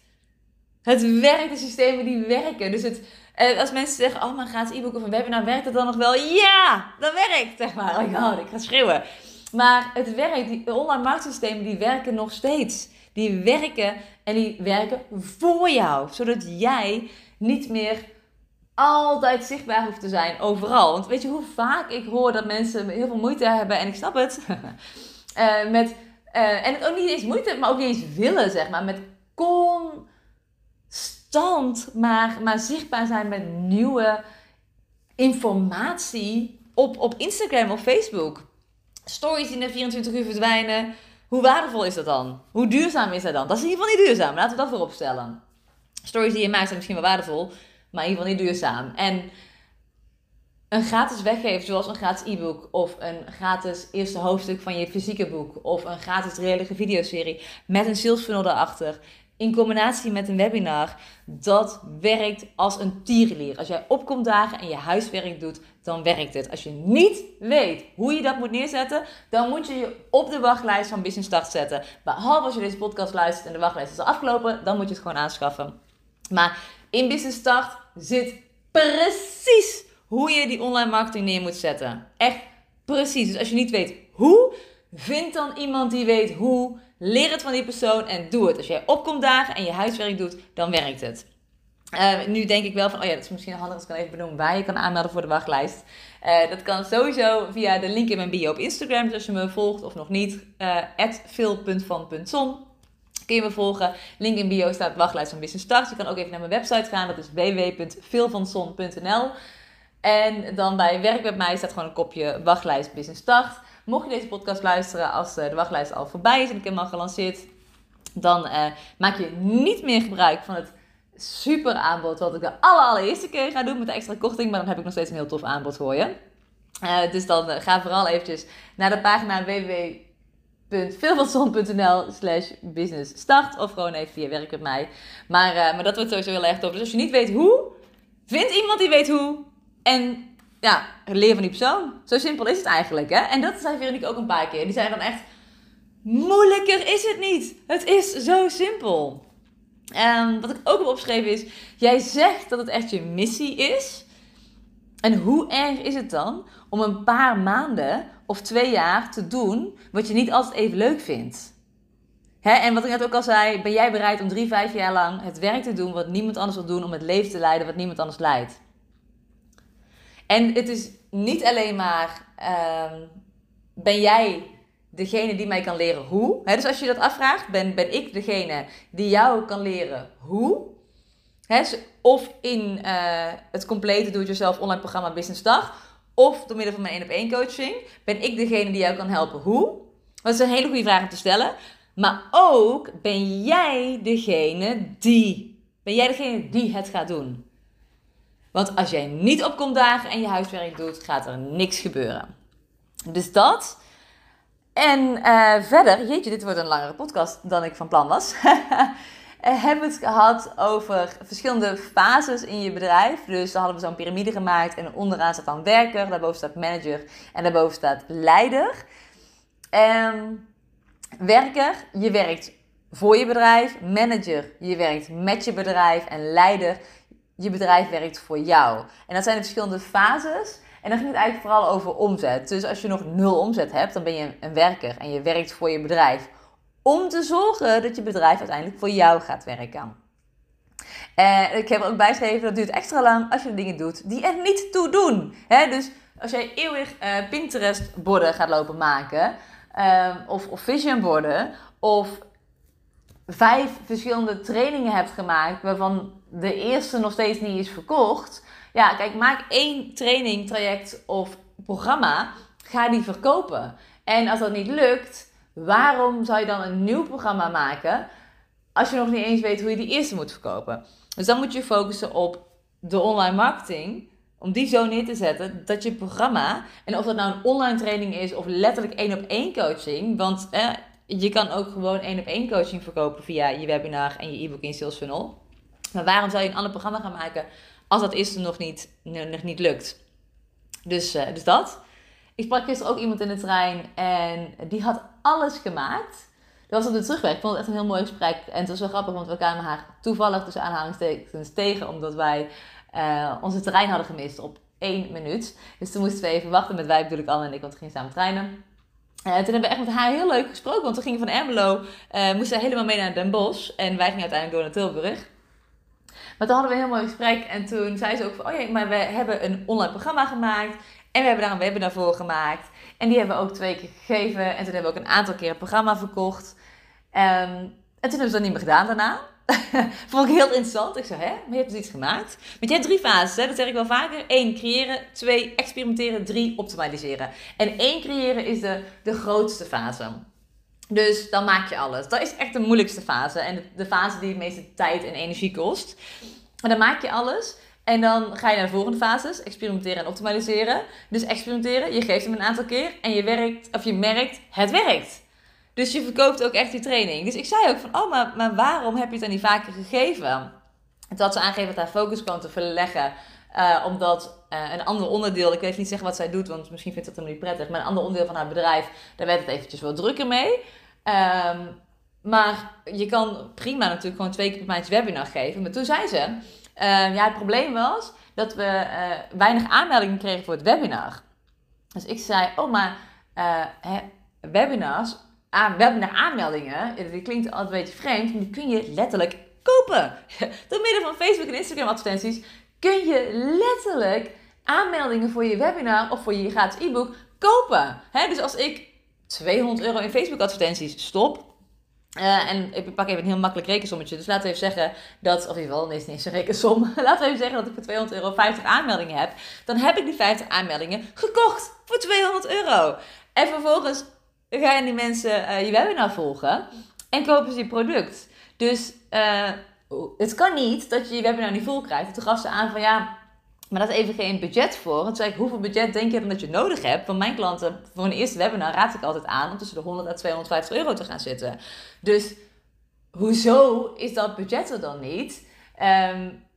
Het werkt, de systemen die werken. Dus het, en als mensen zeggen, oh, maar gratis e-book of een webinar, werkt het dan nog wel? Ja, dat werkt, zeg maar. Oh, ik ga schreeuwen. Maar het werkt, die online marktsystemen, die werken nog steeds. Die werken en die werken voor jou. Zodat jij niet meer altijd zichtbaar hoeft te zijn overal. Want weet je hoe vaak ik hoor dat mensen heel veel moeite hebben, en ik snap het, uh, (laughs) met, uh, en het ook niet eens moeite, maar ook niet eens willen, zeg maar, met constant maar, maar zichtbaar zijn met nieuwe informatie op, op Instagram of Facebook. Stories die na 24 uur verdwijnen. Hoe waardevol is dat dan? Hoe duurzaam is dat dan? Dat is in ieder geval niet duurzaam. Laten we dat voorop stellen. Stories die je maakt zijn misschien wel waardevol, maar in ieder geval niet duurzaam. En een gratis weggeven, zoals een gratis e-book of een gratis eerste hoofdstuk van je fysieke boek of een gratis reële videoserie met een sales funnel daarachter, in combinatie met een webinar, dat werkt als een tierenlier. Als jij opkomt dagen en je huiswerk doet, dan werkt het. Als je niet weet hoe je dat moet neerzetten, dan moet je je op de wachtlijst van Business Start zetten. Behalve als je deze podcast luistert en de wachtlijst is afgelopen, dan moet je het gewoon aanschaffen. Maar in Business Start zit precies hoe je die online marketing neer moet zetten. Echt precies. Dus als je niet weet hoe, vind dan iemand die weet hoe Leer het van die persoon en doe het. Als jij opkomt dagen en je huiswerk doet, dan werkt het. Uh, nu denk ik wel van, oh ja, dat is misschien handig als ik kan even benoemen waar je kan aanmelden voor de wachtlijst. Uh, dat kan sowieso via de link in mijn bio op Instagram, dus als je me volgt of nog niet, uh, kun me volgen. Link in bio staat wachtlijst van Business Start. Je kan ook even naar mijn website gaan. Dat is www.veelvanson.nl En dan bij werk met mij staat gewoon een kopje wachtlijst Business Start. Mocht je deze podcast luisteren als de wachtlijst al voorbij is en ik hem al gelanceerd, dan uh, maak je niet meer gebruik van het super aanbod wat ik de allereerste keer ga doen met de extra korting. Maar dan heb ik nog steeds een heel tof aanbod voor je. Uh, dus dan ga vooral eventjes naar de pagina www.veelvanzon.nl slash business start. Of gewoon even via werk met mij. Maar, uh, maar dat wordt sowieso heel erg tof. Dus als je niet weet hoe, vind iemand die weet hoe. En ja, leer van die persoon. Zo simpel is het eigenlijk. Hè? En dat zei Veronique ook een paar keer. Die zei dan echt, moeilijker is het niet. Het is zo simpel. En wat ik ook heb opgeschreven is, jij zegt dat het echt je missie is. En hoe erg is het dan om een paar maanden of twee jaar te doen wat je niet altijd even leuk vindt? Hè? En wat ik net ook al zei, ben jij bereid om drie, vijf jaar lang het werk te doen wat niemand anders wil doen, om het leven te leiden wat niemand anders leidt? En het is niet alleen maar, um, ben jij degene die mij kan leren hoe? dus als je dat afvraagt, ben, ben ik degene die jou kan leren hoe? of in uh, het complete do-it-yourself online programma Business Dag, of door middel van mijn 1 op 1 coaching, ben ik degene die jou kan helpen hoe? Dat is een hele goede vraag om te stellen. Maar ook ben jij degene die, ben jij degene die het gaat doen? Want als jij niet opkomt dagen en je huiswerk doet, gaat er niks gebeuren. Dus dat. En uh, verder, jeetje, dit wordt een langere podcast dan ik van plan was. (laughs) hebben we het gehad over verschillende fases in je bedrijf. Dus dan hadden we zo'n piramide gemaakt en onderaan staat dan werker, daarboven staat manager en daarboven staat leider. En werker, je werkt voor je bedrijf. Manager, je werkt met je bedrijf. En leider, je bedrijf werkt voor jou. En dat zijn de verschillende fases. En dan ging het eigenlijk vooral over omzet. Dus als je nog nul omzet hebt, dan ben je een werker en je werkt voor je bedrijf. Om te zorgen dat je bedrijf uiteindelijk voor jou gaat werken. En ik heb er ook bijgeschreven, dat duurt extra lang als je dingen doet die er niet toe doen. dus als jij eeuwig uh, Pinterest borden gaat lopen maken, uh, of, of vision borden, of vijf verschillende trainingen hebt gemaakt waarvan de eerste nog steeds niet is verkocht. Ja, kijk, maak één training, traject of programma. Ga die verkopen. En als dat niet lukt, waarom zou je dan een nieuw programma maken als je nog niet eens weet hoe je die eerste moet verkopen? Dus dan moet je focussen op de online marketing. Om die zo neer te zetten dat je programma, en of dat nou een online training is of letterlijk één op één coaching, want eh, je kan ook gewoon één op één coaching verkopen via je webinar en je e-book in Sales Funnel. Maar waarom zou je een ander programma gaan maken als dat eerste nog niet, nog niet lukt? Dus, uh, dus dat. Ik sprak gisteren ook iemand in de trein en die had alles gemaakt. Dat was op de terugweg. Ik vond het echt een heel mooi gesprek. En het was wel grappig, want we kwamen haar toevallig tussen aanhalingstekens tegen, omdat wij uh, onze trein hadden gemist op één minuut. Dus toen moesten we even wachten met wij bedoel ik Anne en ik, want we gingen samen treinen. Uh, toen hebben we echt met haar heel leuk gesproken, want we gingen van Ermelo, uh, moesten helemaal mee naar Den Bosch. En wij gingen uiteindelijk door naar Tilburg. Maar toen hadden we een heel mooi gesprek en toen zei ze ook van, oh ja, maar we hebben een online programma gemaakt. En we hebben daar een webinar voor gemaakt. En die hebben we ook twee keer gegeven. En toen hebben we ook een aantal keer het programma verkocht. Um, en toen hebben ze dat niet meer gedaan daarna. (laughs) Vond ik heel interessant. Ik zei, hè, maar je hebt dus iets gemaakt. Want je hebt drie fases, hè? dat zeg ik wel vaker. Eén, creëren. Twee, experimenteren. Drie, optimaliseren. En één, creëren is de, de grootste fase. Dus dan maak je alles. Dat is echt de moeilijkste fase. En de, de fase die het meeste tijd en energie kost. En dan maak je alles. En dan ga je naar de volgende fases, experimenteren en optimaliseren. Dus experimenteren, je geeft hem een aantal keer en je, werkt, of je merkt, het werkt. Dus je verkoopt ook echt die training. Dus ik zei ook van, oh, maar, maar waarom heb je het dan niet vaker gegeven? En dat ze aangeven dat haar focus kwam te verleggen. Uh, omdat uh, een ander onderdeel, ik weet niet zeggen wat zij doet, want misschien vindt het hem niet prettig. Maar een ander onderdeel van haar bedrijf, daar werd het eventjes wat drukker mee. Um, maar je kan prima natuurlijk gewoon twee keer per maand webinar geven. Maar toen zei ze, ja, het probleem was dat we weinig aanmeldingen kregen voor het webinar. Dus ik zei, oh, maar hè, webinars aan, webinar aanmeldingen, die klinkt altijd een beetje vreemd, maar die kun je letterlijk kopen. (laughs) Door middel van Facebook en Instagram advertenties kun je letterlijk aanmeldingen voor je webinar of voor je gratis e-book kopen. dus als ik 200 euro in Facebook advertenties stop, Uh, en ik pak even een heel makkelijk rekensommetje. Dus laten we even zeggen dat, of in ieder geval, nee, is niet eens een rekensom. (laughs) laten we even zeggen dat ik voor 200 euro 50 aanmeldingen heb. Dan heb ik die 50 aanmeldingen gekocht voor 200 euro. En vervolgens gaan die mensen uh, je webinar volgen en kopen ze je product. Dus uh, het kan niet dat je je webinar niet vol krijgt. Toen gaf ze aan van ja, maar is even geen budget voor. Toen zei ik, hoeveel budget denk je dan dat je nodig hebt? Van mijn klanten, voor een eerste webinar raad ik altijd aan om tussen de 100 en 250 euro te gaan zitten. Dus hoezo is dat budget er dan niet? Um,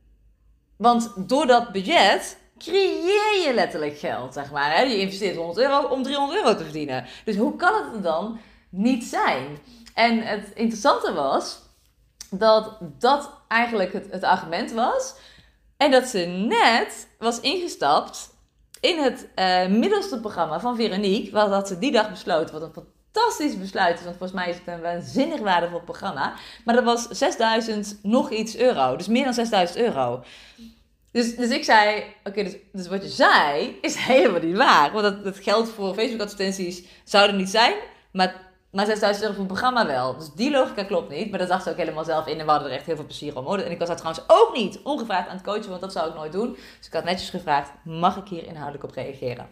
want door dat budget creëer je letterlijk geld, zeg maar. Hè? Je investeert 100 euro om 300 euro te verdienen. Dus hoe kan het er dan niet zijn? En het interessante was dat dat eigenlijk het, het argument was. En dat ze net was ingestapt in het uh, middelste programma van Veronique. Wat had ze die dag besloten. Wat een fantastisch besluit is. Want volgens mij is het een waanzinnig waardevol programma. Maar dat was 6000 nog iets euro. Dus meer dan 6000 euro. Dus, dus ik zei, oké, dus, dus wat je zei is (laughs) helemaal niet waar. Want dat, dat geld voor Facebook advertenties zou er niet zijn. Maar maar 6000 euro voor een programma wel. Dus die logica klopt niet. Maar dat dacht ze ook helemaal zelf in. En we hadden er echt heel veel plezier om. En ik was daar trouwens ook niet ongevraagd aan het coachen. Want dat zou ik nooit doen. Dus ik had netjes gevraagd. Mag ik hier inhoudelijk op reageren?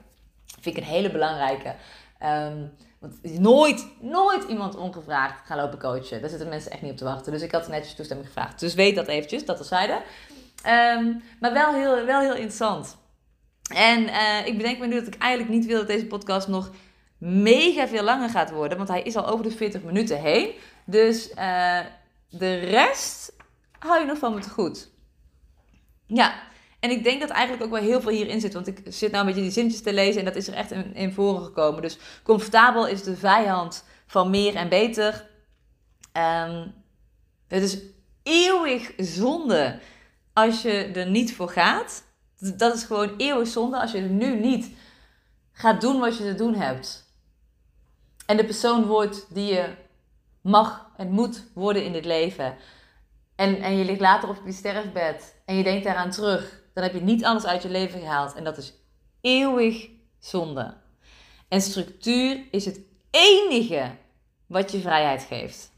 Vind ik een hele belangrijke. Um, want nooit, nooit iemand ongevraagd gaan lopen coachen. Daar zitten mensen echt niet op te wachten. Dus ik had netjes toestemming gevraagd. Dus weet dat eventjes, dat terzijde. Um, maar wel heel, wel heel interessant. En uh, ik bedenk me nu dat ik eigenlijk niet wil dat deze podcast nog mega veel langer gaat worden. Want hij is al over de 40 minuten heen. Dus uh, de rest hou je nog van me te goed. Ja, en ik denk dat eigenlijk ook wel heel veel hierin zit. Want ik zit nou een beetje die zintjes te lezen en dat is er echt in, voren gekomen. Dus comfortabel is de vijand van meer en beter. Um, het is eeuwig zonde als je er niet voor gaat. Dat is gewoon eeuwig zonde als je er nu niet gaat doen wat je te doen hebt en de persoon wordt die je mag en moet worden in dit leven. En, en je ligt later op je sterfbed en je denkt daaraan terug, dan heb je niet alles uit je leven gehaald. En dat is eeuwig zonde. En structuur is het enige wat je vrijheid geeft.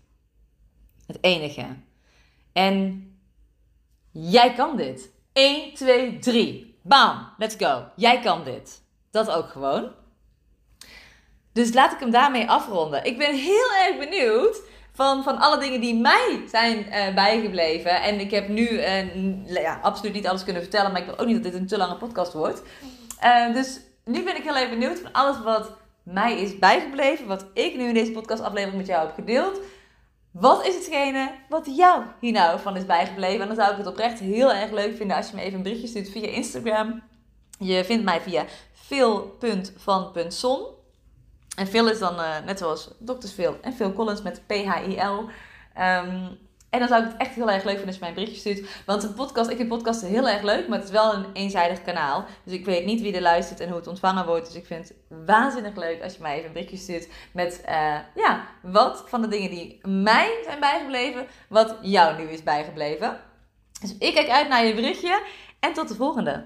Het enige. En jij kan dit. 1, 2, 3. Bam, let's go. Jij kan dit. Dat ook gewoon. Dus laat ik hem daarmee afronden. Ik ben heel erg benieuwd van, van alle dingen die mij zijn uh, bijgebleven. En ik heb nu uh, ja, absoluut niet alles kunnen vertellen, maar ik wil ook niet dat dit een te lange podcast wordt. Uh, dus nu ben ik heel erg benieuwd van alles wat mij is bijgebleven, wat ik nu in deze podcastaflevering met jou heb gedeeld. Wat is hetgene wat jou hier nou van is bijgebleven? En dan zou ik het oprecht heel erg leuk vinden als je me even een berichtje stuurt via Instagram. Je vindt mij via veel.van.son. En Phil is dan uh, net zoals Dr. Phil en Phil Collins met P-H-I-L. Um, ehm, en dan zou ik het echt heel erg leuk vinden als je mij een berichtje stuurt. Want een podcast, ik vind podcasten heel erg leuk, maar het is wel een eenzijdig kanaal. Dus ik weet niet wie er luistert en hoe het ontvangen wordt. Dus ik vind het waanzinnig leuk als je mij even een berichtje stuurt met uh, ja, wat van de dingen die mij zijn bijgebleven, wat jou nu is bijgebleven. Dus ik kijk uit naar je berichtje en tot de volgende.